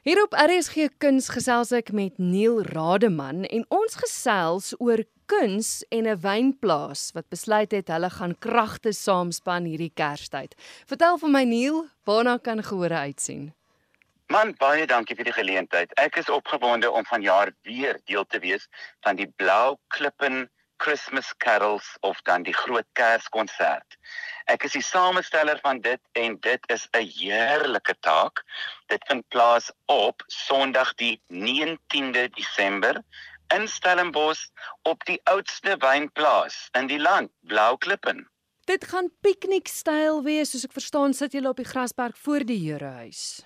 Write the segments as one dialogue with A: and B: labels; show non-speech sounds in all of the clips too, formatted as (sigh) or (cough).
A: Hier op RSG Kuns gesels ek met Neil Rademan en ons gesels oor kuns en 'n wynplaas wat besluit het hulle gaan kragte saamspan hierdie Kerstyd. Vertel vir my Neil, waarna kan gehore uitsien?
B: Man, baie dankie vir die geleentheid. Ek is opgewonde om vanjaar weer deel te wees van die Blou Klippen Christmas Carols of dan die Groot Kerskonsert. Ek is die samesteller van dit en dit is 'n heerlike taak. Dit vind plaas op Sondag die 19de Desember in Stellenbosch op die oudste wynplaas in die land, Blauklippen.
A: Dit gaan piknikstyl wees, soos ek verstaan, sit julle op die grasberg voor die Herehuis.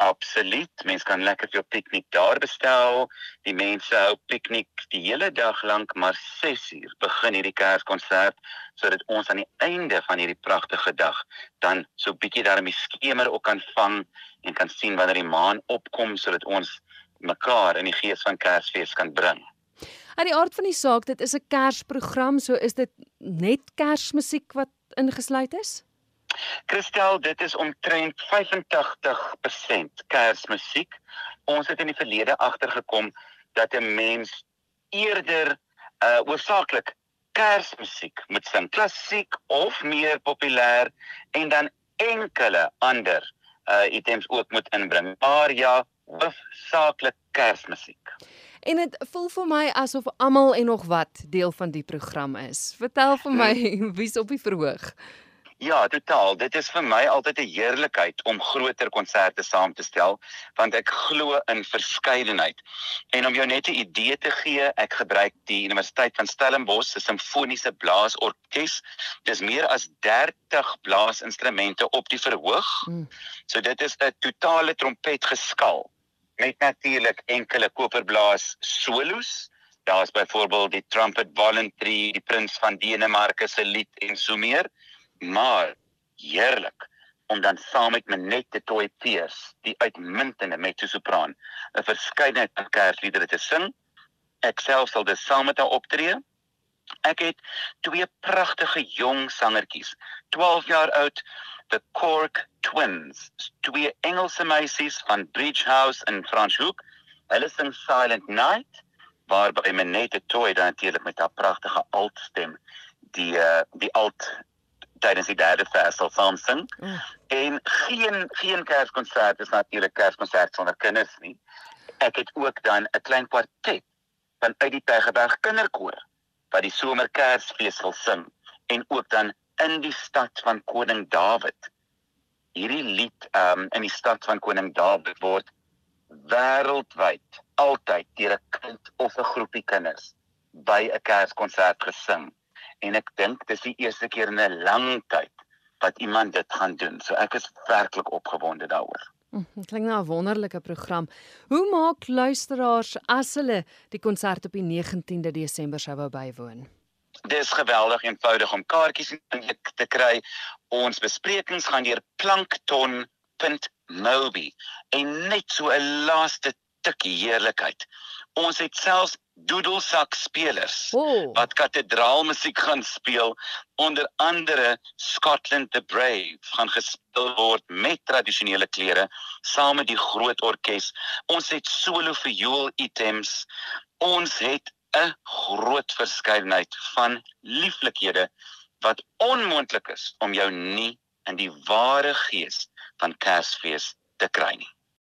B: Absoluut. Mense kan lekker vir 'n piknik daar bestel. Die mense hou piknik die hele dag lank, maar 6uur begin hierdie kerskonsert sodat ons aan die einde van hierdie pragtige dag dan so 'n bietjie daarmee skemer ook kan vang en kan sien wanneer die maan opkom sodat ons mekaar in die gees van Kersfees kan bring.
A: Aan die aard van die saak, dit is 'n Kersprogram, so is dit net Kersmusiek wat ingesluit is?
B: Christel, dit is omtrent 85% Kersmusiek. Ons het in die verlede agtergekom dat 'n mens eerder uh oorsaaklik Kersmusiek moet sing, klassiek of meer populêr en dan enkele ander uh items ook moet inbring. Maar ja, hoofsaaklik Kersmusiek.
A: En dit voel vir my asof almal en nog wat deel van die program is. Vertel vir my (laughs) wie's op die verhoog.
B: Ja, totaal. Dit is vir my altyd 'n heerlikheid om groter konserte saam te stel, want ek glo in verskeidenheid. En om jou net 'n idee te gee, ek gebruik die Universiteit van Stellenbosch se simfoniese blaasorkes. Dis meer as 30 blaasinstrumente op die verhoog. Mm. So dit is 'n totale trompetgeskal met natuurlik enkele koperblaas solos. Daar's byvoorbeeld die Trumpet Voluntary, die Prins van Denemarke se lied en so meer maar heerlik om dan saam met Menette Toy Teers, die uitmuntende mezzo-sopran, 'n verskeidenheid van kersliedere te sing. Ek self sal dit saam met haar optree. Ek het twee pragtige jong sangertjies, 12 jaar oud, the Cork Twins, twee Engelse meisies van Bridge House in Franschhoek. Hulle sing Silent Night waarby Menette Toy dan natuurlik met haar pragtige altstem die uh, die alt tydens die derde vers sal saam sing. Mm. En geen geen kerskonsert is natuurlik kerskonsert sonder kinders nie. Ek het ook dan 'n klein kwartet van uit die Tygerberg kinderkoor wat die somerkersfees sal sing en ook dan in die stad van koning Dawid. Hierdie lied um in die stad van koning Dawid word wêreldwyd altyd deur 'n kind of 'n groepie kinders by 'n kerskonsert gesing en ek dink dis die eerste keer in 'n lang tyd wat iemand dit gaan doen. So ek is werklik opgewonde daaroor.
A: Hm, dit klink nou 'n wonderlike program. Hoe maak luisteraars as hulle die konsert op die 19de Desember sou wou bywoon?
B: Dit is geweldig eenvoudig om kaartjies te kry. Ons besprekings gaan deur plankton.mobi en net so 'n laaste tikkie heerlikheid. Ons het selfs doedelsak spelers oh. wat kathedraalmusiek gaan speel onder andere Scotland the Brave gaan gespeel word met tradisionele klere saam met die groot orkes. Ons het solo viool items. Ons het 'n groot verskeidenheid van lieflikhede wat onmoontlik is om jou nie in die ware gees van Kersfees te kry nie